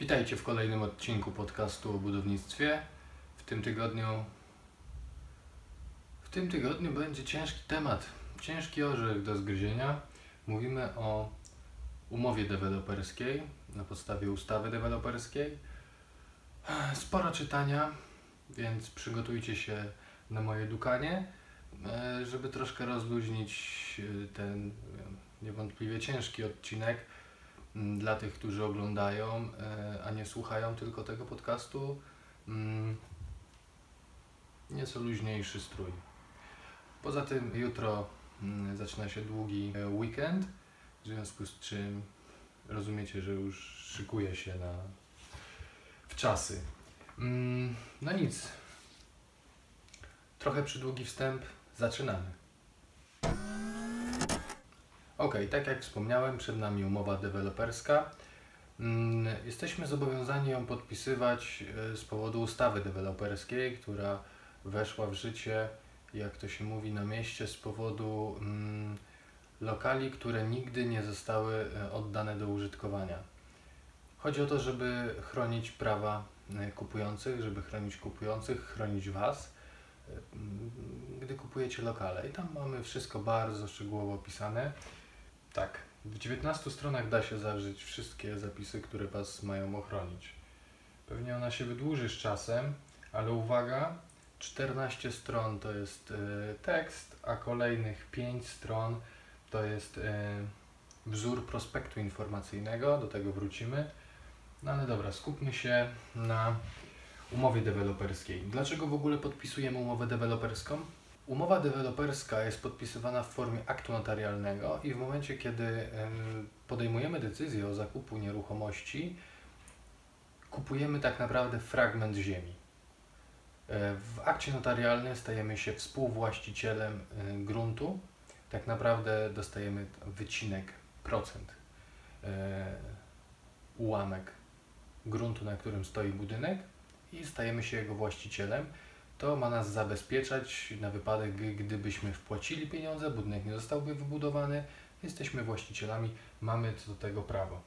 Witajcie w kolejnym odcinku podcastu o budownictwie. W tym tygodniu w tym tygodniu będzie ciężki temat, ciężki orzech do zgryzienia. Mówimy o umowie deweloperskiej na podstawie ustawy deweloperskiej. Sporo czytania, więc przygotujcie się na moje dukanie, e, żeby troszkę rozluźnić e, ten niewątpliwie ciężki odcinek dla tych, którzy oglądają, e, a nie słuchają tylko tego podcastu. mm, Nieco luźniejszy strój. Poza tym jutro mm, zaczyna się długi e, weekend, w związku z czym rozumiecie, że już szykuję się na w czasy. Mm, No nic. Trochę przydługi wstęp. Zaczynamy. Ok, tak jak wspomniałem, przed nami umowa deweloperska. Mm, Jesteśmy zobowiązani ją podpisywać e, z powodu ustawy deweloperskiej, która weszła w życie, jak to się mówi na mieście, z powodu mm, lokali, które nigdy nie zostały e, oddane do użytkowania. Chodzi o to, żeby chronić prawa e, kupujących, żeby chronić kupujących, chronić Was, gdy kupujecie lokale. I tam mamy wszystko bardzo szczegółowo opisane. Tak, w 19 stronach da się zawrzeć wszystkie zapisy, które Was mają ochronić. Pewnie ona się wydłuży z czasem, ale uwaga, 14 stron to jest e, tekst, a kolejnych 5 stron to jest e, wzór prospektu informacyjnego, do tego wrócimy. No ale dobra, skupmy się na umowie deweloperskiej. Dlaczego w ogóle podpisujemy umowę deweloperską? Umowa deweloperska jest podpisywana w formie aktu notarialnego i w momencie, kiedy em, podejmujemy decyzję o zakupu nieruchomości, kupujemy tak naprawdę fragment ziemi. E, W akcie notarialnym stajemy się współwłaścicielem e, gruntu. Tak naprawdę dostajemy wycinek, procent, e, ułamek gruntu, na którym stoi budynek i stajemy się jego właścicielem. To ma nas zabezpieczać na wypadek, gdy- gdybyśmy wpłacili pieniądze, budynek nie zostałby wybudowany, jesteśmy właścicielami, mamy co do tego prawo.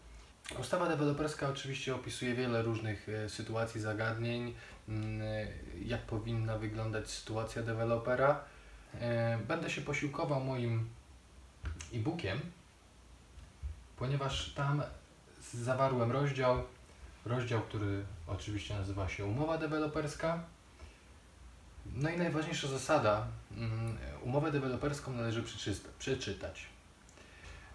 Ustawa deweloperska oczywiście opisuje wiele różnych e, sytuacji, zagadnień, mm, e, jak powinna wyglądać sytuacja dewelopera. E, Będę się posiłkował moim e-bookiem, ponieważ tam zawarłem rozdział, rozdział, który oczywiście nazywa się umowa deweloperska. No i najważniejsza zasada, mm, umowę deweloperską należy przeczytać.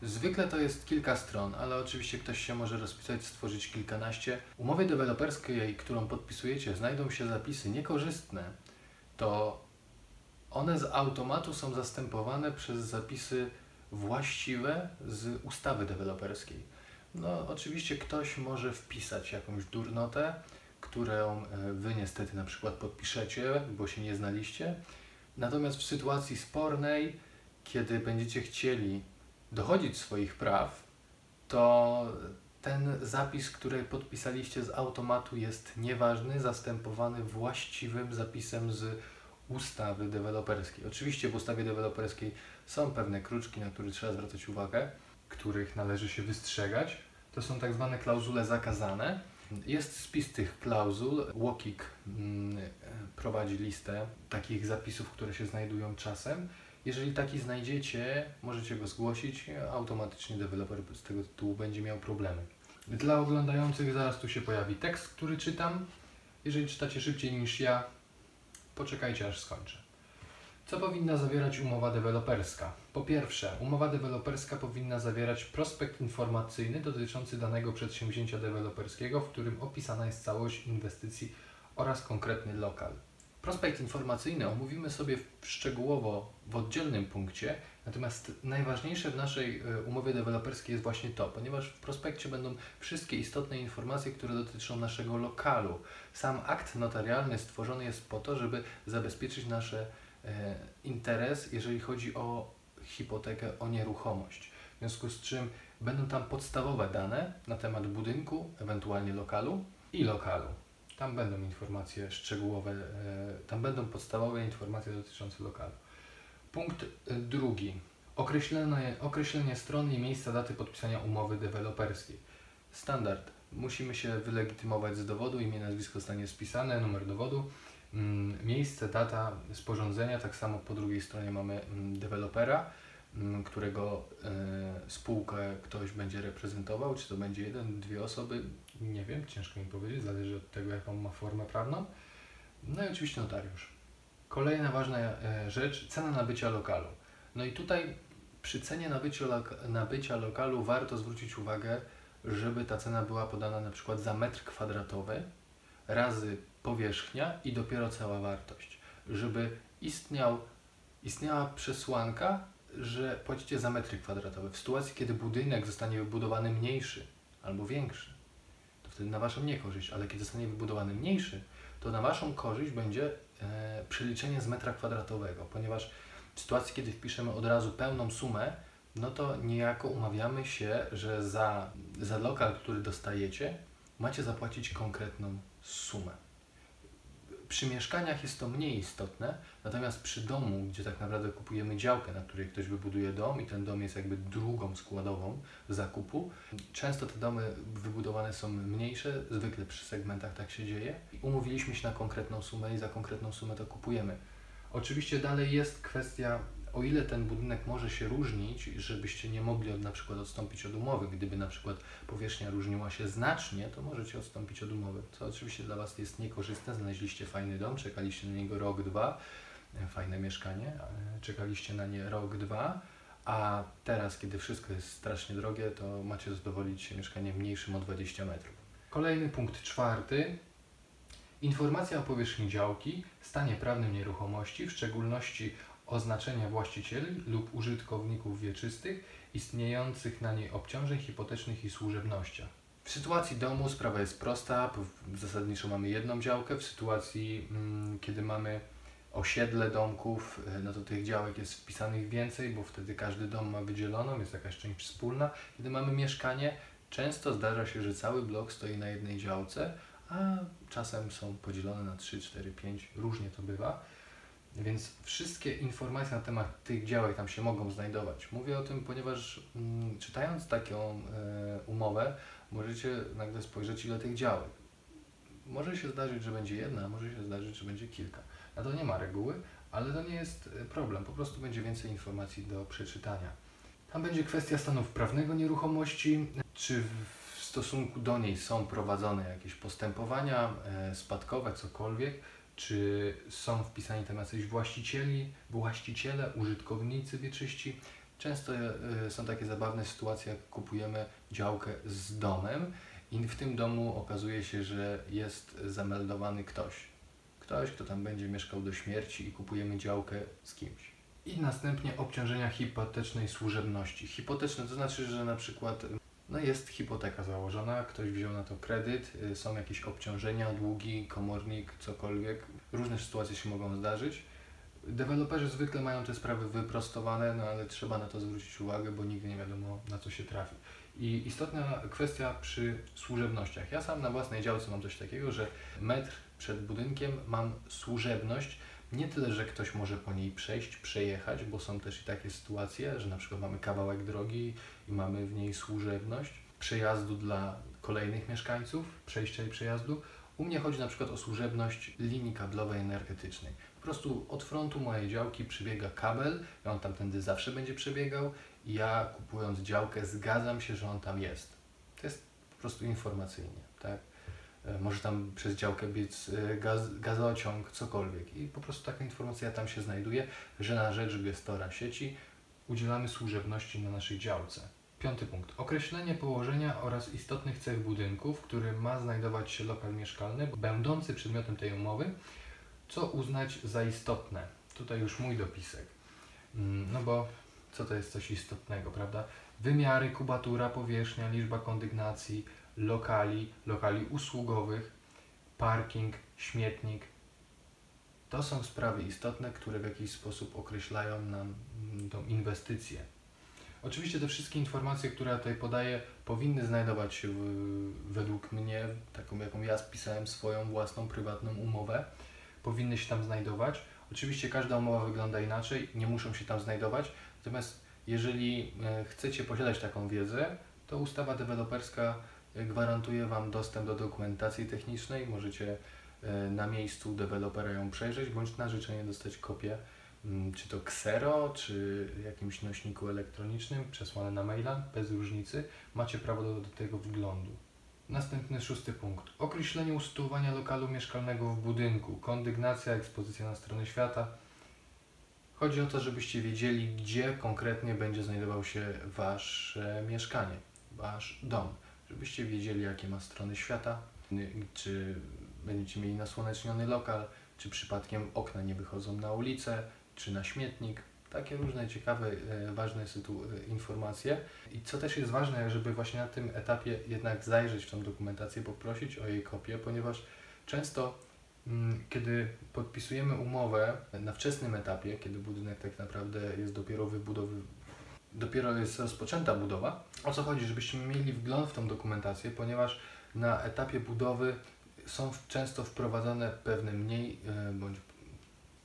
Zwykle to jest kilka stron, ale oczywiście ktoś się może rozpisać, stworzyć kilkanaście. Umowy deweloperskiej, którą podpisujecie, znajdą się zapisy niekorzystne, to one z automatu są zastępowane przez zapisy właściwe z ustawy deweloperskiej. No, oczywiście ktoś może wpisać jakąś durnotę, którą e, wy niestety na przykład podpiszecie, bo się nie znaliście. Natomiast w sytuacji spornej, kiedy będziecie chcieli dochodzić swoich praw, to ten zapis, który podpisaliście z automatu jest nieważny, zastępowany właściwym zapisem z ustawy deweloperskiej. Oczywiście w ustawie deweloperskiej są pewne kruczki, na które trzeba zwracać uwagę, których należy się wystrzegać. To są tak zwane klauzule zakazane. Jest spis tych klauzul. Łokik mm, e, prowadzi listę takich zapisów, które się znajdują czasem. Jeżeli taki znajdziecie, możecie go zgłosić, automatycznie deweloper z tego tytułu będzie miał problemy. Dla oglądających zaraz tu się pojawi tekst, który czytam. Jeżeli czytacie szybciej niż ja, poczekajcie aż skończę. Co powinna zawierać umowa deweloperska? Po pierwsze, umowa deweloperska powinna zawierać prospekt informacyjny dotyczący danego przedsięwzięcia deweloperskiego, w którym opisana jest całość inwestycji oraz konkretny lokal. Prospekt informacyjny omówimy sobie szczegółowo w oddzielnym punkcie, natomiast najważniejsze w naszej e, umowie deweloperskiej jest właśnie to, ponieważ w prospekcie będą wszystkie istotne informacje, które dotyczą naszego lokalu. Sam akt notarialny stworzony jest po to, żeby zabezpieczyć nasz e, interes, jeżeli chodzi o hipotekę, o nieruchomość. W związku z czym będą tam podstawowe dane na temat budynku, ewentualnie lokalu i lokalu. Tam będą informacje szczegółowe, e, tam będą podstawowe informacje dotyczące lokalu. Punkt e, drugi. Określenie, określenie stron i miejsca daty podpisania umowy deweloperskiej. Standard. musimy się wylegitymować z dowodu, imię, nazwisko zostanie spisane, numer dowodu, miejsce, data sporządzenia, tak samo po drugiej stronie mamy mm, dewelopera, mm, którego e, spółkę ktoś będzie reprezentował, czy to będzie jeden, dwie osoby, nie wiem, ciężko mi powiedzieć, zależy od tego, jaką ma formę prawną. No i oczywiście notariusz. Kolejna ważna e, rzecz, cena nabycia lokalu. No i tutaj przy cenie nabycia, nabycia lokalu warto zwrócić uwagę, żeby ta cena była podana na przykład za metr kwadratowy razy powierzchnia i dopiero cała wartość. Żeby istniał, istniała przesłanka, że płacicie za metry kwadratowe. W sytuacji, kiedy budynek zostanie wybudowany mniejszy albo większy, to wtedy na Waszą niekorzyść, ale kiedy zostanie wybudowany mniejszy, to na Waszą korzyść będzie e, przeliczenie z metra kwadratowego, ponieważ w sytuacji, kiedy wpiszemy od razu pełną sumę, no to niejako umawiamy się, że za, za lokal, który dostajecie, macie zapłacić konkretną sumę. Przy mieszkaniach jest to mniej istotne, natomiast przy domu, gdzie tak naprawdę kupujemy działkę, na której ktoś wybuduje dom i ten dom jest jakby drugą składową zakupu, często te domy wybudowane są mniejsze, zwykle przy segmentach tak się dzieje. Umówiliśmy się na konkretną sumę i za konkretną sumę to kupujemy. Oczywiście dalej jest kwestia, o ile ten budynek może się różnić, żebyście nie mogli od, na przykład odstąpić od umowy. Gdyby na przykład powierzchnia różniła się znacznie, to możecie odstąpić od umowy, co oczywiście dla Was jest niekorzystne. Znaleźliście fajny dom, czekaliście na niego rok, dwa, e, fajne mieszkanie, e, czekaliście na nie rok, dwa, a teraz, kiedy wszystko jest strasznie drogie, to macie zadowolić się mieszkaniem mniejszym o 20 metrów. Kolejny punkt czwarty. Informacja o powierzchni działki, stanie prawnym nieruchomości, w szczególności oznaczenia właścicieli lub użytkowników wieczystych, istniejących na niej obciążeń hipotecznych i służebnościach. W sytuacji domu sprawa jest prosta, zasadniczo mamy jedną działkę. W sytuacji, mm, kiedy mamy osiedle domków, e, no to tych działek jest wpisanych więcej, bo wtedy każdy dom ma wydzieloną, jest jakaś część wspólna. Kiedy mamy mieszkanie, często zdarza się, że cały blok stoi na jednej działce, a czasem są podzielone na 3, 4, 5, różnie to bywa. Więc wszystkie informacje na temat tych działek tam się mogą znajdować. Mówię o tym, ponieważ mm, czytając taką e, umowę, możecie nagle spojrzeć, ile tych działek. Może się zdarzyć, że będzie jedna, może się zdarzyć, że będzie kilka. Na to nie ma reguły, ale to nie jest e, problem. Po prostu będzie więcej informacji do przeczytania. Tam będzie kwestia stanów prawnego nieruchomości, czy w stosunku do niej są prowadzone jakieś postępowania e, spadkowe, cokolwiek, czy są wpisani tam jacyś właścicieli, właściciele, użytkownicy wieczyści. Często e, są takie zabawne sytuacje, jak kupujemy działkę z domem i w tym domu okazuje się, że jest zameldowany ktoś. Ktoś, kto tam będzie mieszkał do śmierci i kupujemy działkę z kimś. I następnie obciążenia hipotecznej służebności. Hipoteczne to znaczy, że na przykład no jest hipoteka założona, ktoś wziął na to kredyt, y, są jakieś obciążenia, długi, komornik, cokolwiek. Różne sytuacje się mogą zdarzyć. Deweloperzy zwykle mają te sprawy wyprostowane, no ale trzeba na to zwrócić uwagę, bo nigdy nie wiadomo na co się trafi. I istotna kwestia przy służebnościach. Ja sam na własnej działce mam coś takiego, że metr przed budynkiem mam służebność. Nie tyle, że ktoś może po niej przejść, przejechać, bo są też i takie sytuacje, że na przykład mamy kawałek drogi i mamy w niej służebność przejazdu dla kolejnych mieszkańców, przejścia i przejazdu. U mnie chodzi na przykład o służebność linii kablowej energetycznej. Po prostu od frontu mojej działki przebiega kabel i on tamtędy zawsze będzie przebiegał i ja kupując działkę zgadzam się, że on tam jest. To jest po prostu informacyjnie, tak? E, Może tam przez działkę biec e, gaz, gazociąg, cokolwiek. I po prostu taka informacja tam się znajduje, że na rzecz gestora sieci udzielamy służebności na naszej działce. Piąty punkt. Określenie położenia oraz istotnych cech budynku, w którym ma znajdować się lokal mieszkalny, będący przedmiotem tej umowy, co uznać za istotne. Tutaj już mój dopisek. Mm, No bo co to jest coś istotnego, prawda? Wymiary, kubatura, powierzchnia, liczba kondygnacji, lokali, lokali usługowych, parking, śmietnik. To są sprawy istotne, które w jakiś sposób określają nam mm, tą inwestycję. Oczywiście te wszystkie informacje, które ja tutaj podaję, powinny znajdować się w, według mnie, taką jaką ja spisałem swoją własną prywatną umowę, powinny się tam znajdować. Oczywiście każda umowa wygląda inaczej, nie muszą się tam znajdować, natomiast jeżeli e, chcecie posiadać taką wiedzę, to ustawa deweloperska gwarantuje Wam dostęp do dokumentacji technicznej. Możecie y, na miejscu dewelopera ją przejrzeć, bądź na życzenie dostać kopię, mm, czy to ksero, czy jakimś nośniku elektronicznym, przesłane na maila, bez różnicy. Macie prawo do, do tego wglądu. Następny szósty punkt. Określenie usytuowania lokalu mieszkalnego w budynku. Kondygnacja, ekspozycja na stronę świata. Chodzi o to, żebyście wiedzieli, gdzie konkretnie będzie znajdował się Wasze mieszkanie, Wasz dom. Żebyście wiedzieli, jakie ma strony świata, czy będziecie mieli nasłoneczniony lokal, czy przypadkiem okna nie wychodzą na ulicę, czy na śmietnik. Takie różne ciekawe, e, ważne e, informacje. I co też jest ważne, żeby właśnie na tym etapie jednak zajrzeć w tą dokumentację, poprosić o jej kopię, ponieważ często mm, kiedy podpisujemy umowę na wczesnym etapie, kiedy budynek tak naprawdę jest dopiero wybudowy, dopiero jest rozpoczęta budowa, o co chodzi, żebyście mieli wgląd w tą dokumentację, ponieważ na etapie budowy są często wprowadzane pewne mniej e, bądź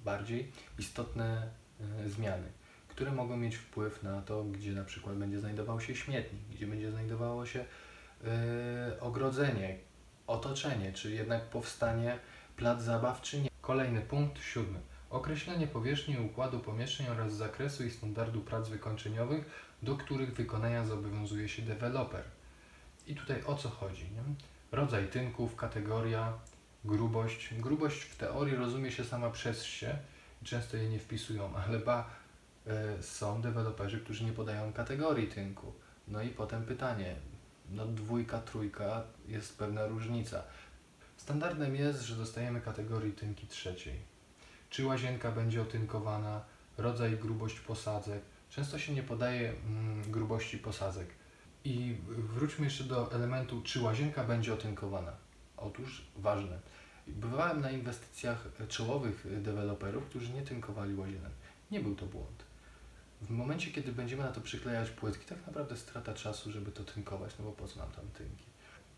bardziej istotne e, zmiany, które mogą mieć wpływ na to, gdzie na przykład będzie znajdował się śmietnik, gdzie będzie znajdowało się e, ogrodzenie, otoczenie, czy jednak powstanie plac zabaw, czy nie. Kolejny punkt, siódmy. Określenie powierzchni układu pomieszczeń oraz zakresu i standardu prac wykończeniowych, do których wykonania zobowiązuje się deweloper. I tutaj o co chodzi? Nie? Rodzaj tynków, kategoria, grubość. Grubość w teorii rozumie się sama przez się często jej nie wpisują, ale ba, e, są deweloperzy, którzy nie podają kategorii tynku. No i potem pytanie, no dwójka, trójka, jest pewna różnica. Standardem jest, że dostajemy kategorii tynki trzeciej. Czy łazienka będzie otynkowana, rodzaj, grubość posadzek. Często się nie podaje mm, grubości posadzek. I wróćmy jeszcze do elementu, czy łazienka będzie otynkowana. Otóż ważne. Bywałem na inwestycjach czołowych deweloperów, którzy nie tynkowali łazienek. Nie był to błąd. W momencie, kiedy będziemy na to przyklejać płytki, tak naprawdę strata czasu, żeby to tynkować, no bo po co nam tam tynki.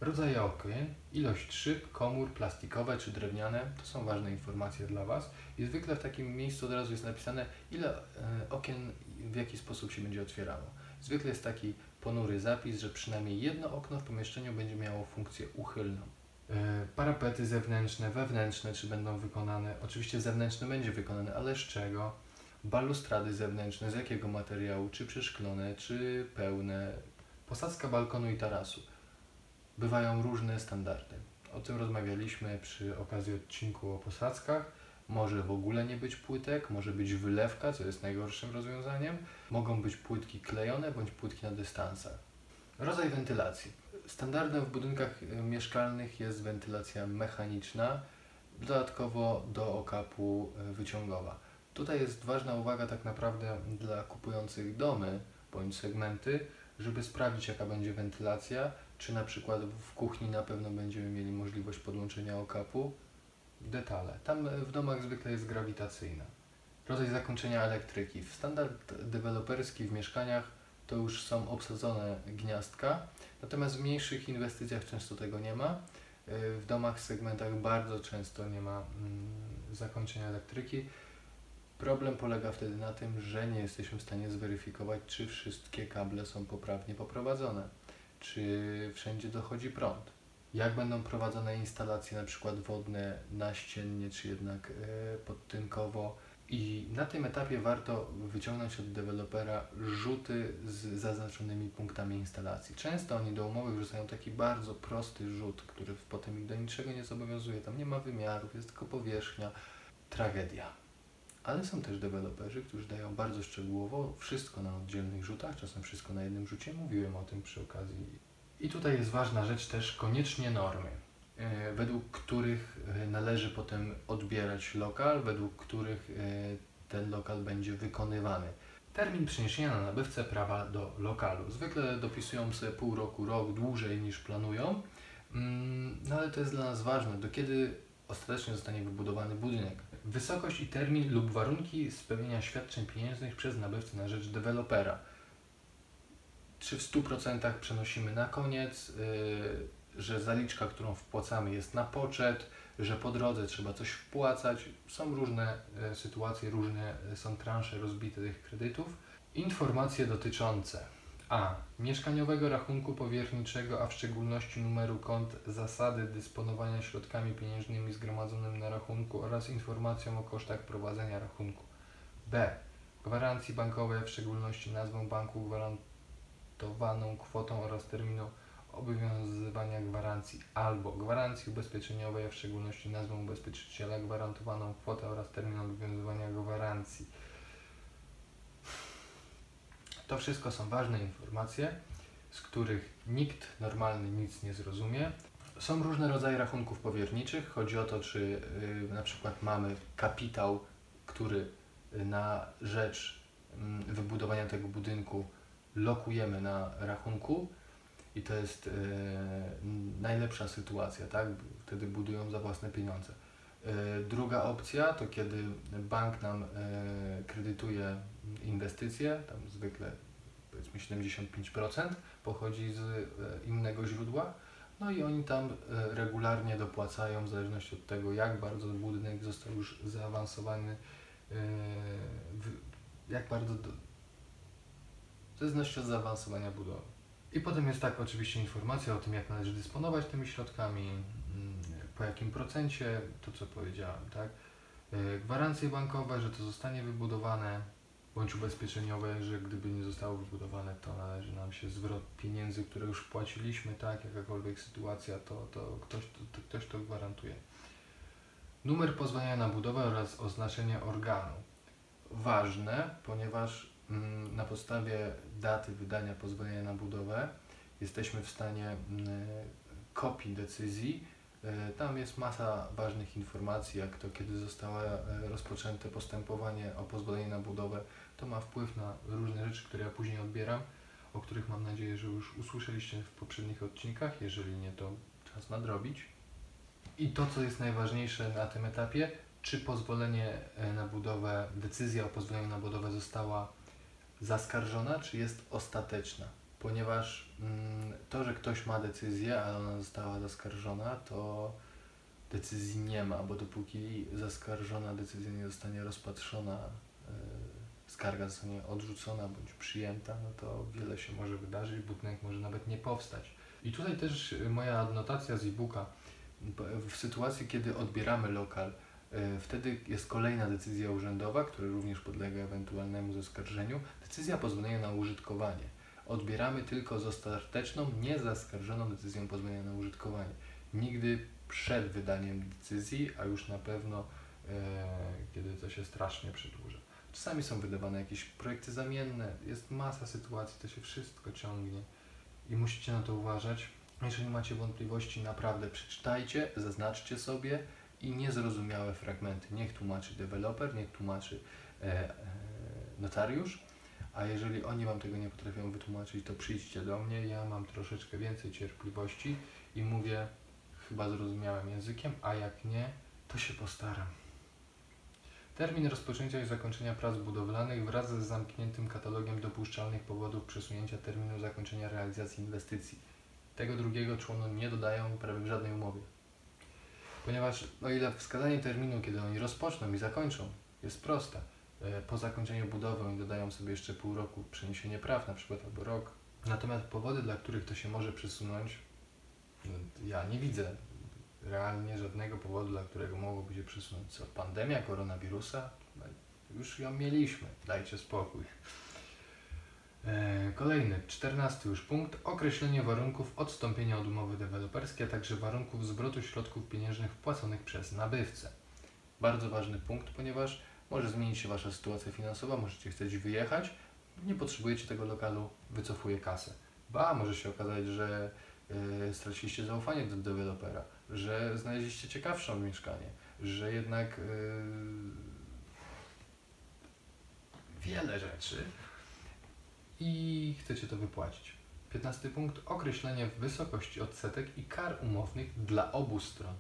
Rodzaje okien, ilość szyb, komór plastikowe czy drewniane, to są ważne informacje dla Was. I zwykle w takim miejscu od razu jest napisane, ile e, okien w jaki sposób się będzie otwierało. Zwykle jest taki ponury zapis, że przynajmniej jedno okno w pomieszczeniu będzie miało funkcję uchylną. E, Parapety zewnętrzne, wewnętrzne, czy będą wykonane? Oczywiście zewnętrzne będzie wykonane, ale z czego? Balustrady zewnętrzne, z jakiego materiału? Czy przeszklone, czy pełne? Posadzka balkonu i tarasu. Bywają różne standardy. O tym rozmawialiśmy przy okazji odcinku o posadzkach. Może w ogóle nie być płytek, może być wylewka, co jest najgorszym rozwiązaniem. Mogą być płytki klejone bądź płytki na dystansach. Rodzaj wentylacji. Standardem w budynkach y, mieszkalnych jest wentylacja mechaniczna, dodatkowo do okapu y, wyciągowa. Tutaj jest ważna uwaga tak naprawdę dla kupujących domy bądź segmenty, żeby sprawdzić jaka będzie wentylacja, czy na przykład w kuchni na pewno będziemy mieli możliwość podłączenia okapu. Detale. Tam y, w domach zwykle jest grawitacyjna. Rodzaj zakończenia elektryki. W standard deweloperski w mieszkaniach to już są obsadzone gniazdka, natomiast w mniejszych inwestycjach często tego nie ma. Y, W domach, segmentach bardzo często nie ma mm, zakończenia elektryki. Problem polega wtedy na tym, że nie jesteśmy w stanie zweryfikować, czy wszystkie kable są poprawnie poprowadzone, czy wszędzie dochodzi prąd. Jak będą prowadzone instalacje, na przykład wodne, naściennie, czy jednak e, podtynkowo. I na tym etapie warto wyciągnąć od dewelopera rzuty z zaznaczonymi punktami instalacji. Często oni do umowy wrzucają taki bardzo prosty rzut, który potem ich do niczego nie zobowiązuje. Tam nie ma wymiarów, jest tylko powierzchnia. Tragedia. Ale są też deweloperzy, którzy dają bardzo szczegółowo wszystko na oddzielnych rzutach, czasem wszystko na jednym rzucie. Mówiłem o tym przy okazji. I tutaj jest ważna rzecz też, koniecznie normy, e, według których e, należy potem odbierać lokal, według których e, ten lokal będzie wykonywany. Termin przeniesienia na nabywcę prawa do lokalu. Zwykle dopisują sobie pół roku, rok dłużej niż planują, Mm, no ale to jest dla nas ważne, do kiedy ostatecznie zostanie wybudowany budynek. Wysokość i termin lub warunki spełnienia świadczeń pieniężnych przez nabywcę na rzecz dewelopera. Czy w 100% przenosimy na koniec, yy, że zaliczka, którą wpłacamy jest na poczet, że po drodze trzeba coś wpłacać. Są różne e, sytuacje, różne e, są transze rozbite tych kredytów. Informacje dotyczące A. Mieszkaniowego rachunku powierniczego, a w szczególności numeru kont, zasady dysponowania środkami pieniężnymi zgromadzonymi na rachunku oraz informacją o kosztach prowadzenia rachunku. B. Gwarancji bankowej, w szczególności nazwą banku, gwarantowaną kwotą oraz terminu obowiązywania gwarancji albo gwarancji ubezpieczeniowej, w szczególności nazwą ubezpieczyciela, gwarantowaną kwotę oraz termin obowiązywania gwarancji. To wszystko są ważne informacje, z których nikt normalny nic nie zrozumie. Są różne rodzaje rachunków powierniczych. Chodzi o to, czy y, na przykład mamy kapitał, który na rzecz y, wybudowania tego budynku lokujemy na rachunku i to jest y, najlepsza sytuacja, tak? Wtedy budują za własne pieniądze. Y, druga opcja to kiedy bank nam kredytuje inwestycje, tam zwykle powiedzmy 75% pochodzi z y, innego źródła, no i oni tam y, regularnie dopłacają w zależności od tego, jak bardzo budynek został już zaawansowany, w- jak bardzo do, w zależności od zaawansowania budowy. I potem jest tak oczywiście informacja o tym, jak należy dysponować tymi środkami, mm, po jakim procencie, to co powiedziałem, tak? Gwarancje bankowe, że to zostanie wybudowane, bądź ubezpieczeniowe, że gdyby nie zostało wybudowane, to należy nam się zwrot pieniędzy, które już wpłaciliśmy, tak? Jakakolwiek sytuacja, to, to, ktoś, to, to ktoś to gwarantuje. Numer pozwolenia na budowę oraz oznaczenie organu. Ważne, ponieważ mm, na podstawie daty wydania pozwolenia na budowę jesteśmy w stanie mm, kopii decyzji. E, Tam jest masa ważnych informacji, jak to kiedy zostało e, rozpoczęte postępowanie o pozwolenie na budowę. To ma wpływ na różne rzeczy, które ja później odbieram, o których mam nadzieję, że już usłyszeliście w poprzednich odcinkach. Jeżeli nie, to czas nadrobić. I to, co jest najważniejsze na tym etapie, czy pozwolenie e, na budowę, decyzja o pozwoleniu na budowę została zaskarżona, czy jest ostateczna. Ponieważ mm, to, że ktoś ma decyzję, ale ona została zaskarżona, to decyzji nie ma, bo dopóki zaskarżona decyzja nie zostanie rozpatrzona, yy, skarga zostanie odrzucona bądź przyjęta, no to wiele się może wydarzyć, budynek może nawet nie powstać. I tutaj też moja adnotacja z e-booka. W sytuacji, kiedy odbieramy lokal, y, wtedy jest kolejna decyzja urzędowa, która również podlega ewentualnemu zaskarżeniu. Decyzja pozwolenia na użytkowanie. Odbieramy tylko z ostateczną, niezaskarżoną decyzją pozwolenia na użytkowanie. Nigdy przed wydaniem decyzji, a już na pewno e, kiedy to się strasznie przedłuża. Czasami są wydawane jakieś projekty zamienne, jest masa sytuacji, to się wszystko ciągnie i musicie na to uważać. Jeżeli macie wątpliwości, naprawdę przeczytajcie, zaznaczcie sobie i niezrozumiałe fragmenty. Niech tłumaczy deweloper, niech tłumaczy e, e, notariusz, a jeżeli oni Wam tego nie potrafią wytłumaczyć, to przyjdźcie do mnie, ja mam troszeczkę więcej cierpliwości i mówię chyba zrozumiałym językiem, a jak nie, to się postaram. Termin rozpoczęcia i zakończenia prac budowlanych wraz z zamkniętym katalogiem dopuszczalnych powodów przesunięcia terminu zakończenia realizacji inwestycji. Tego drugiego członu nie dodają prawie w żadnej umowie. Ponieważ o ile wskazanie terminu, kiedy oni rozpoczną i zakończą, jest proste, po zakończeniu budowy dodają sobie jeszcze pół roku przeniesienie praw, na przykład albo rok. Natomiast powody, dla których to się może przesunąć, no, ja nie widzę realnie żadnego powodu, dla którego mogłoby się przesunąć. Co, pandemia koronawirusa? No, już ją mieliśmy, dajcie spokój. E, Kolejny, czternasty już punkt. Określenie warunków odstąpienia od umowy deweloperskiej, a także warunków zwrotu środków pieniężnych wpłaconych przez nabywcę. Bardzo ważny punkt, ponieważ może zmienić się Wasza sytuacja finansowa, możecie chcieć wyjechać, nie potrzebujecie tego lokalu, wycofuję kasę. Ba, może się okazać, że e, straciliście zaufanie do dewelopera, że znaleźliście ciekawsze mieszkanie, że jednak e, wiele rzeczy i chcecie to wypłacić. 15 punkt. Określenie wysokości odsetek i kar umownych dla obu stron.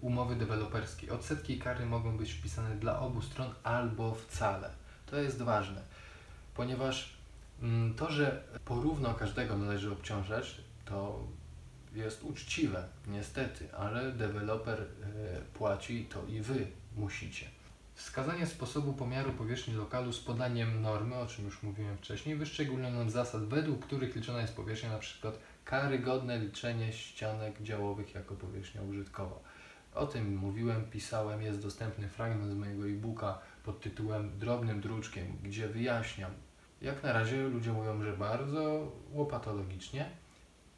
Umowy deweloperskie. Odsetki i kary mogą być wpisane dla obu stron albo wcale. To jest ważne, ponieważ mm, to, że porówno każdego należy obciążać, to jest uczciwe, niestety, ale deweloper e, płaci, to i wy musicie. Wskazanie sposobu pomiaru powierzchni lokalu z podaniem normy, o czym już mówiłem wcześniej, wyszczególnioną zasad, według których liczona jest powierzchnia, przykład karygodne liczenie ścianek działowych jako powierzchnia użytkowa. O tym mówiłem, pisałem, jest dostępny fragment z mojego e-booka pod tytułem Drobnym druczkiem, gdzie wyjaśniam, jak na razie ludzie mówią, że bardzo łopatologicznie,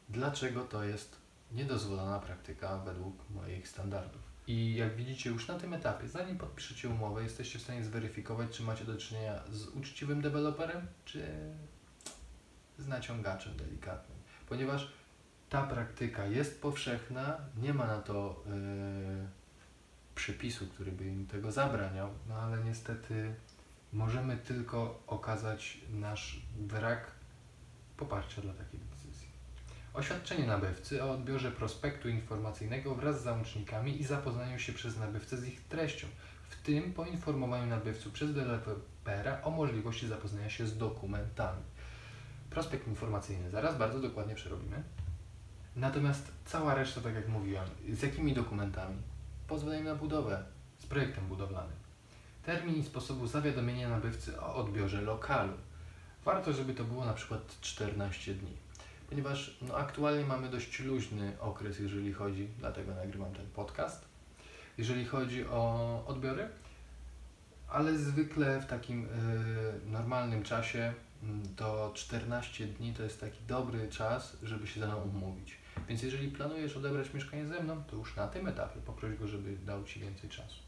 dlaczego to jest niedozwolona praktyka według moich standardów. I jak widzicie już na tym etapie, zanim podpiszecie umowę, jesteście w stanie zweryfikować, czy macie do czynienia z uczciwym deweloperem, czy z naciągaczem delikatnym. Ponieważ ta praktyka jest powszechna, nie ma na to yy, przepisu, który by im tego zabraniał, no ale niestety możemy tylko okazać nasz brak poparcia dla takiej decyzji. Oświadczenie nabywcy o odbiorze prospektu informacyjnego wraz z załącznikami i zapoznaniu się przez nabywcę z ich treścią, w tym poinformowaniu nabywców przez dewelopera o możliwości zapoznania się z dokumentami. Prospekt informacyjny zaraz bardzo dokładnie przerobimy. Natomiast cała reszta, tak jak mówiłem, z jakimi dokumentami? Pozwolenie na budowę, z projektem budowlanym. Termin i sposobu zawiadomienia nabywcy o odbiorze lokalu. Warto, żeby to było na przykład 14 dni, ponieważ no, aktualnie mamy dość luźny okres, jeżeli chodzi, dlatego nagrywam ten podcast, jeżeli chodzi o odbiory, ale zwykle w takim y, normalnym czasie y, to 14 dni to jest taki dobry czas, żeby się ze mną umówić. Więc jeżeli planujesz odebrać mieszkanie ze mną, to już na tym etapie poproś go, żeby dał Ci więcej czasu.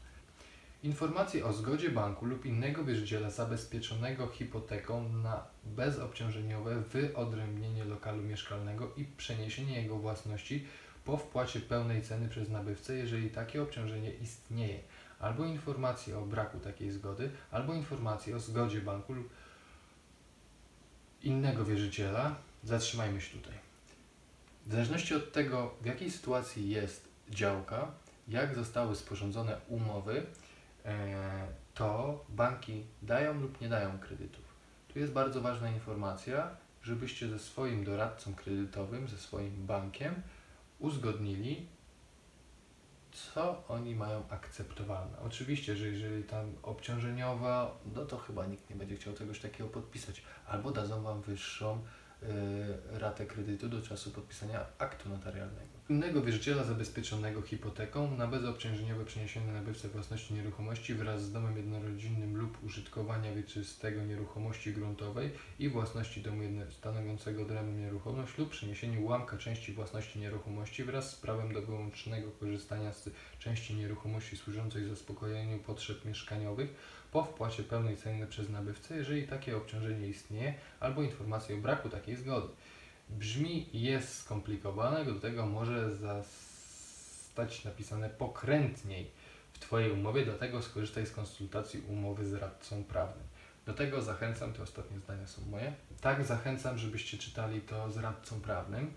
Informacje o zgodzie banku lub innego wierzyciela zabezpieczonego hipoteką na bezobciążeniowe wyodrębnienie lokalu mieszkalnego i przeniesienie jego własności po wpłacie pełnej ceny przez nabywcę, jeżeli takie obciążenie istnieje, albo informacje o braku takiej zgody, albo informacje o zgodzie banku lub innego wierzyciela. Zatrzymajmy się tutaj. W zależności od tego, w jakiej sytuacji jest działka, jak zostały sporządzone umowy, e, to banki dają lub nie dają kredytów. Tu jest bardzo ważna informacja, żebyście ze swoim doradcą kredytowym, ze swoim bankiem uzgodnili, co oni mają akceptowalne. Oczywiście, że jeżeli tam obciążeniowa, no to chyba nikt nie będzie chciał czegoś takiego podpisać, albo dadzą Wam wyższą ratę kredytu do czasu podpisania aktu notarialnego. Innego wierzyciela zabezpieczonego hipoteką na bezobciążeniowe przeniesienie nabywcy własności nieruchomości wraz z domem jednorodzinnym lub użytkowania wieczystego nieruchomości gruntowej i własności domu stanowiącego odrębną nieruchomość lub przeniesieniu ułamka części własności nieruchomości wraz z prawem do wyłącznego korzystania z części nieruchomości służącej zaspokojeniu potrzeb mieszkaniowych po wpłacie pełnej ceny przez nabywcę, jeżeli takie obciążenie istnieje, albo informację o braku takiej zgody. Brzmi jest skomplikowane, do tego może zostać napisane pokrętniej w Twojej umowie, dlatego skorzystaj z konsultacji umowy z radcą prawnym. Do tego zachęcam, te ostatnie zdania są moje. Tak, zachęcam, żebyście czytali to z radcą prawnym.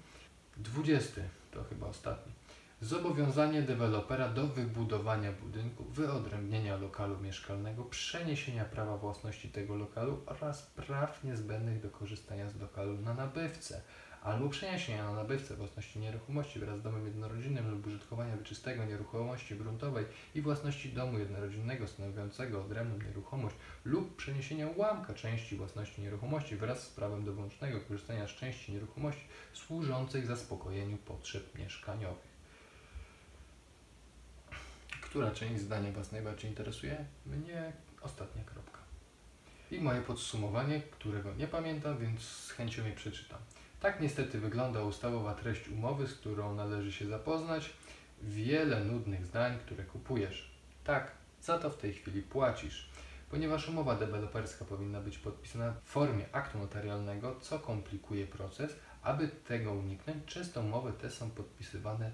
20, to chyba ostatni. Zobowiązanie dewelopera do wybudowania budynku, wyodrębnienia lokalu mieszkalnego, przeniesienia prawa własności tego lokalu oraz praw niezbędnych do korzystania z lokalu na nabywcę albo przeniesienia na nabywcę własności nieruchomości wraz z domem jednorodzinnym lub użytkowania wyczystego nieruchomości gruntowej i własności domu jednorodzinnego stanowiącego odrębną nieruchomość lub przeniesienia ułamka części własności nieruchomości wraz z prawem do wyłącznego korzystania z części nieruchomości służącej zaspokojeniu potrzeb mieszkaniowych. Która część zdania Was najbardziej interesuje? Mnie ostatnia kropka. I moje podsumowanie, którego nie pamiętam, więc z chęcią je przeczytam. Tak niestety wygląda ustawowa treść umowy, z którą należy się zapoznać. Wiele nudnych zdań, które kupujesz. Tak, za to w tej chwili płacisz. Ponieważ umowa deweloperska powinna być podpisana w formie aktu notarialnego, co komplikuje proces, aby tego uniknąć, często umowy te są podpisywane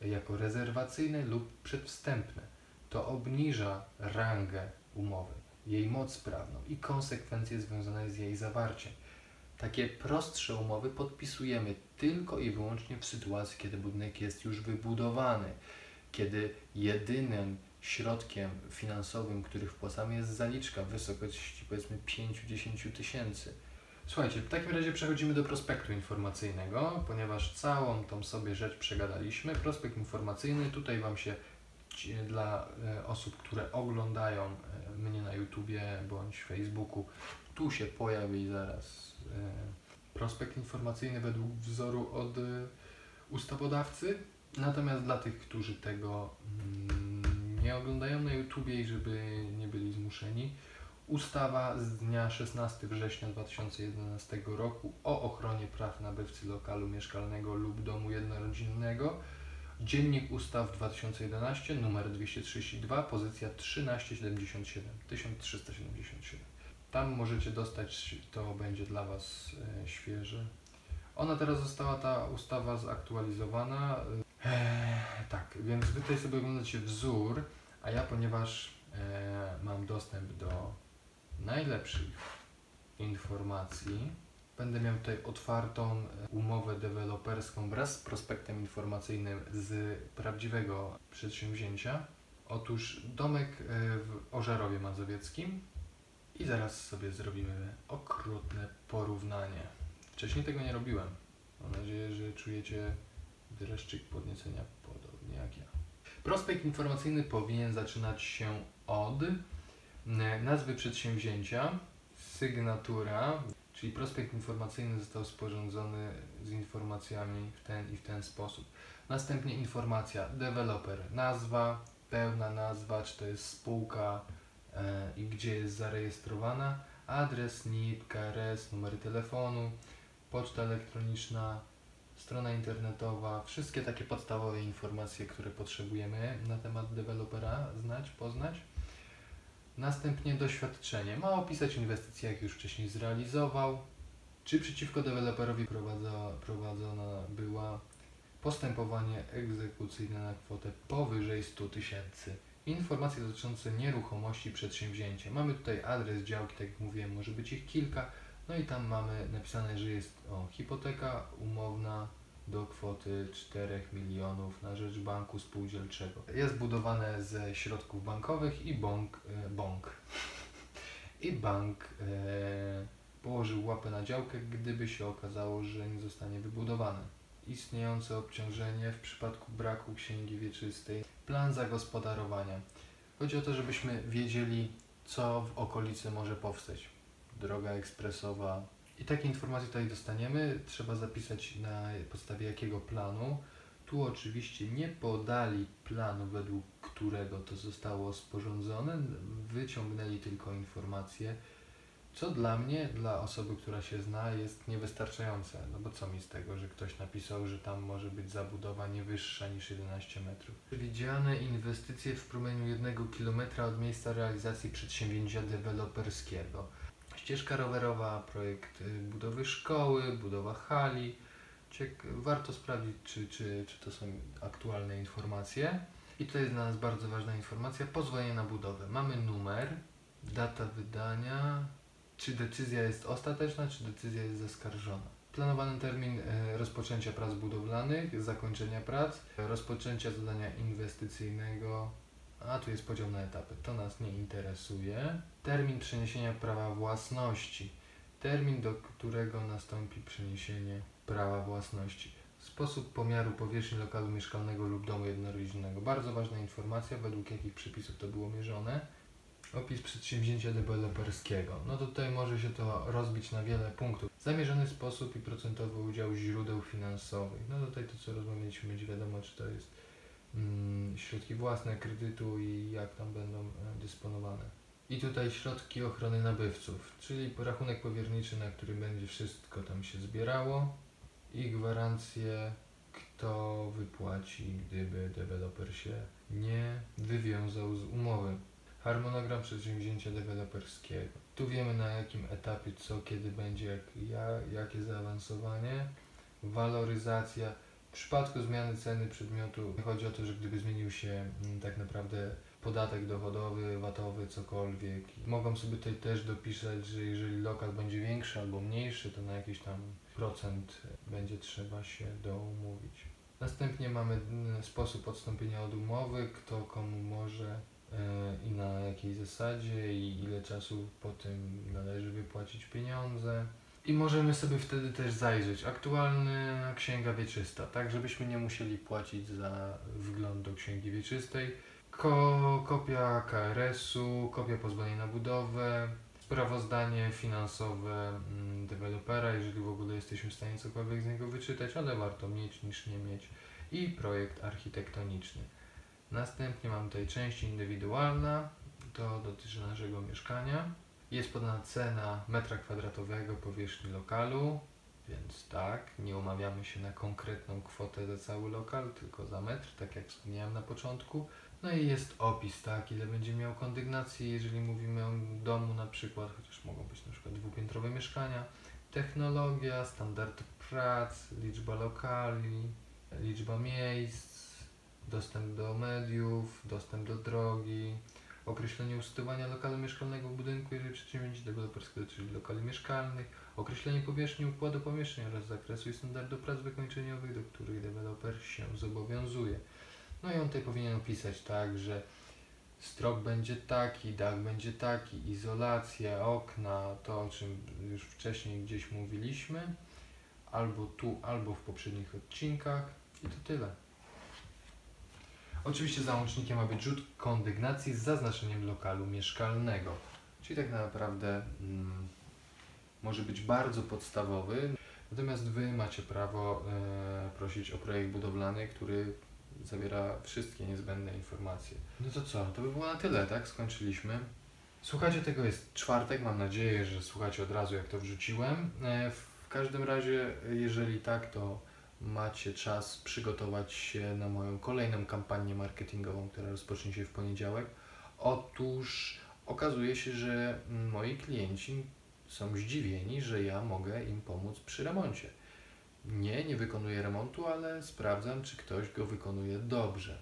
jako rezerwacyjne lub przedwstępne. To obniża rangę umowy, jej moc prawną i konsekwencje związane z jej zawarciem. Takie prostsze umowy podpisujemy tylko i wyłącznie w sytuacji, kiedy budynek jest już wybudowany, kiedy jedynym środkiem finansowym, który wpłacamy jest zaliczka w wysokości powiedzmy 5-10 tysięcy Słuchajcie, w takim razie przechodzimy do prospektu informacyjnego, ponieważ całą tą sobie rzecz przegadaliśmy. Prospekt informacyjny, tutaj Wam się dla e, osób, które oglądają e, mnie na YouTubie bądź Facebooku, tu się pojawi zaraz e, prospekt informacyjny według wzoru od ustawodawcy. Natomiast dla tych, którzy tego mm, nie oglądają na YouTubie i żeby nie byli zmuszeni, ustawa z dnia 16 września 2011 roku o ochronie praw nabywcy lokalu mieszkalnego lub domu jednorodzinnego Dziennik Ustaw 2011, numer 232, pozycja 1377, 1377. Tam możecie dostać, to będzie dla Was e, świeże. Ona teraz została, ta ustawa zaktualizowana. E, tak, więc Wy tutaj sobie oglądacie wzór, a ja, ponieważ e, mam dostęp do najlepszych informacji, Będę miał tutaj otwartą e, umowę deweloperską wraz z prospektem informacyjnym z prawdziwego przedsięwzięcia. Otóż domek e, w Ożarowie Mazowieckim i zaraz sobie zrobimy okrutne porównanie. Wcześniej tego nie robiłem. Mam nadzieję, że czujecie dreszczyk podniecenia podobnie jak ja. Prospekt informacyjny powinien zaczynać się od nazwy przedsięwzięcia, sygnatura, Czyli prospekt informacyjny został sporządzony z informacjami w ten i w ten sposób. Następnie informacja deweloper, nazwa, pełna nazwa, czy to jest spółka e, i gdzie jest zarejestrowana, adres, NIP, KRS, numer telefonu, poczta elektroniczna, strona internetowa, wszystkie takie podstawowe informacje, które potrzebujemy na temat dewelopera znać, poznać. Następnie doświadczenie. Ma opisać inwestycje, jak już wcześniej zrealizował. Czy przeciwko deweloperowi prowadza, prowadzona była postępowanie egzekucyjne na kwotę powyżej 100 tysięcy. Informacje dotyczące nieruchomości przedsięwzięcia. Mamy tutaj adres działki, tak jak mówiłem, może być ich kilka. No i tam mamy napisane, że jest o, hipoteka umowna do kwoty 4 milionów na rzecz banku spółdzielczego. Jest budowane ze środków bankowych i bank, e, bank. I bank e, położył łapę na działkę, gdyby się okazało, że nie zostanie wybudowane. Istniejące obciążenie w przypadku braku księgi wieczystej. Plan zagospodarowania. Chodzi o to, żebyśmy wiedzieli, co w okolicy może powstać. Droga ekspresowa, i takie informacje tutaj dostaniemy. Trzeba zapisać na podstawie jakiego planu. Tu oczywiście nie podali planu, według którego to zostało sporządzone. Wyciągnęli tylko informacje, co dla mnie, dla osoby, która się zna, jest niewystarczające. No bo co mi z tego, że ktoś napisał, że tam może być zabudowa nie wyższa niż 11 metrów. Przewidziane inwestycje w promieniu 1 km od miejsca realizacji przedsięwzięcia deweloperskiego ścieżka rowerowa, projekt y, budowy szkoły, budowa hali. Ciek warto sprawdzić, czy, czy, czy to są aktualne informacje. I to jest dla nas bardzo ważna informacja. Pozwolenie na budowę. Mamy numer, data wydania, czy decyzja jest ostateczna, czy decyzja jest zaskarżona. Planowany termin e, rozpoczęcia prac budowlanych, zakończenia prac, rozpoczęcia zadania inwestycyjnego, a tu jest podział na etapy. To nas nie interesuje. Termin przeniesienia prawa własności. Termin, do którego nastąpi przeniesienie prawa własności. Sposób pomiaru powierzchni lokalu mieszkalnego lub domu jednorodzinnego. Bardzo ważna informacja, według jakich przepisów to było mierzone. Opis przedsięwzięcia deweloperskiego. No tutaj może się to rozbić na wiele punktów. Zamierzony sposób i procentowy udział źródeł finansowych. No tutaj to, co rozmawialiśmy, będzie wiadomo, czy to jest środki własne kredytu i jak tam będą e, dysponowane. I tutaj środki ochrony nabywców, czyli rachunek powierniczy, na którym będzie wszystko tam się zbierało i gwarancje, kto wypłaci, gdyby deweloper się nie wywiązał z umowy. Harmonogram przedsięwzięcia deweloperskiego. Tu wiemy na jakim etapie, co, kiedy będzie, jak, ja, jakie zaawansowanie. Waloryzacja. W przypadku zmiany ceny przedmiotu chodzi o to, że gdyby zmienił się mm, tak naprawdę podatek dochodowy, watowy, cokolwiek. Mogą sobie tutaj też dopisać, że jeżeli lokal będzie większy albo mniejszy, to na jakiś tam procent będzie trzeba się doumówić. Następnie mamy mm, sposób odstąpienia od umowy, kto komu może e, i na jakiej zasadzie i ile czasu po tym należy wypłacić pieniądze. I możemy sobie wtedy też zajrzeć. Aktualna księga wieczysta, tak żebyśmy nie musieli płacić za wgląd do księgi wieczystej Ko kopia KRS-u, kopia pozwolenia na budowę, sprawozdanie finansowe mm, dewelopera, jeżeli w ogóle jesteśmy w stanie cokolwiek z niego wyczytać, ale warto mieć niż nie mieć i projekt architektoniczny. Następnie mam tutaj część indywidualna, to dotyczy naszego mieszkania. Jest podana cena metra kwadratowego powierzchni lokalu, więc tak, nie umawiamy się na konkretną kwotę za cały lokal, tylko za metr, tak jak wspomniałem na początku. No i jest opis, tak, ile będzie miał kondygnacji, jeżeli mówimy o domu na przykład, chociaż mogą być na przykład dwupiętrowe mieszkania, technologia, standard prac, liczba lokali, liczba miejsc, dostęp do mediów, dostęp do drogi, określenie usytuowania lokalu mieszkalnego w budynku, jeżeli przedsięwzięcie deweloperskie dotyczy lokali mieszkalnych, określenie powierzchni układu pomieszczeń oraz zakresu i standardu prac wykończeniowych, do których deweloper się zobowiązuje. No i on tutaj powinien opisać tak, że strop będzie taki, dach będzie taki, izolacja, okna, to o czym już wcześniej gdzieś mówiliśmy, albo tu, albo w poprzednich odcinkach i to tyle. Oczywiście załącznikiem ma być rzut kondygnacji z zaznaczeniem lokalu mieszkalnego. Czyli tak naprawdę mm, może być bardzo podstawowy, natomiast Wy macie prawo e, prosić o projekt budowlany, który zawiera wszystkie niezbędne informacje. No to co? To by było na tyle, tak? Skończyliśmy. Słuchajcie, tego jest czwartek. Mam nadzieję, że słuchacie od razu, jak to wrzuciłem. E, w każdym razie, jeżeli tak, to macie czas przygotować się na moją kolejną kampanię marketingową, która rozpocznie się w poniedziałek. Otóż okazuje się, że moi klienci są zdziwieni, że ja mogę im pomóc przy remoncie. Nie, nie wykonuję remontu, ale sprawdzam, czy ktoś go wykonuje dobrze.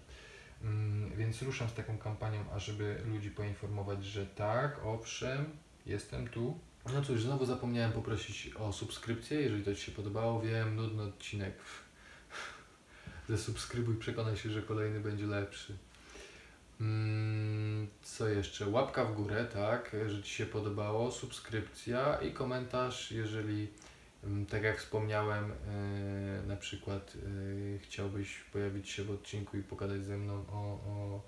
Mm, Więc ruszam z taką kampanią, ażeby ludzi poinformować, że tak, owszem, jestem tu. No cóż, znowu zapomniałem poprosić o subskrypcję, jeżeli to Ci się podobało. Wiem, nudny odcinek. Zasubskrybuj, przekonaj się, że kolejny będzie lepszy. Mm, Co jeszcze? Łapka w górę, tak, że Ci się podobało, subskrypcja i komentarz, jeżeli Mm, Tak jak wspomniałem, e, na przykład e, chciałbyś pojawić się w odcinku i pogadać ze mną o, o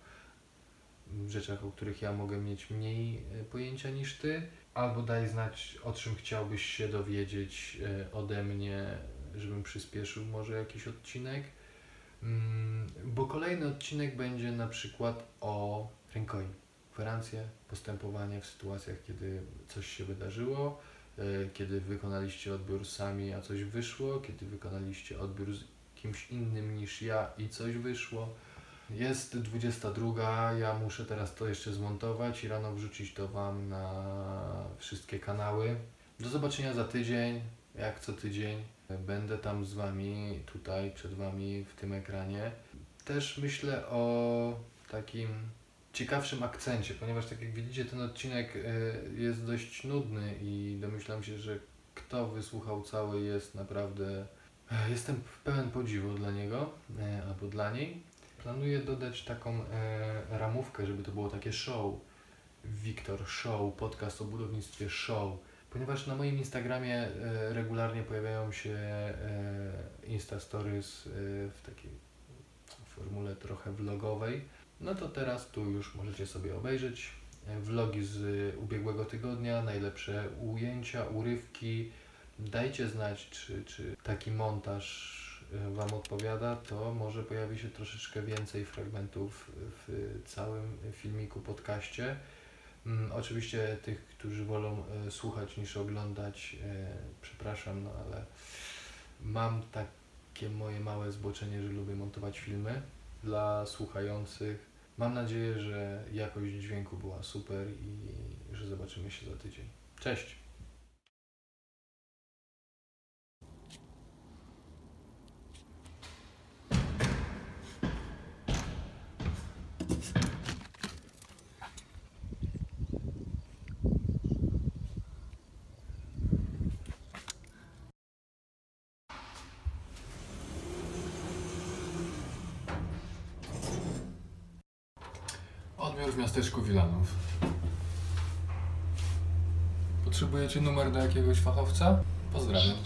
rzeczach, o których ja mogę mieć mniej e, pojęcia niż ty, albo daj znać, o czym chciałbyś się dowiedzieć e, ode mnie, żebym przyspieszył może jakiś odcinek. Mm, Bo kolejny odcinek będzie na przykład o rękojmi. Gwarancje, postępowanie w sytuacjach, kiedy coś się wydarzyło, e, kiedy wykonaliście odbiór sami, a coś wyszło, kiedy wykonaliście odbiór z kimś innym niż ja i coś wyszło. Jest 22, ja muszę teraz to jeszcze zmontować i rano wrzucić to Wam na wszystkie kanały. Do zobaczenia za tydzień, jak co tydzień. Będę tam z Wami, tutaj przed Wami w tym ekranie. Też myślę o takim ciekawszym akcencie, ponieważ tak jak widzicie ten odcinek e, jest dość nudny i domyślam się, że kto wysłuchał cały jest naprawdę... e, Jestem pełen podziwu dla niego e, albo dla niej. Planuję dodać taką e, ramówkę, żeby to było takie show. Wiktor Show, podcast o budownictwie show. Ponieważ na moim Instagramie e, regularnie pojawiają się e, Insta Stories e, w takiej formule trochę vlogowej, no to teraz tu już możecie sobie obejrzeć e, vlogi z ubiegłego tygodnia, najlepsze ujęcia, urywki. Dajcie znać, czy, czy taki montaż Wam odpowiada, to może pojawi się troszeczkę więcej fragmentów w całym filmiku, podcaście. Mm, Oczywiście tych, którzy wolą e, słuchać niż oglądać, e, przepraszam, no ale mam takie moje małe zboczenie, że lubię montować filmy dla słuchających. Mam nadzieję, że jakość dźwięku była super i że zobaczymy się za tydzień. Cześć! Miasteczku Wilanów. Potrzebujecie numer do jakiegoś fachowca? Pozdrawiam.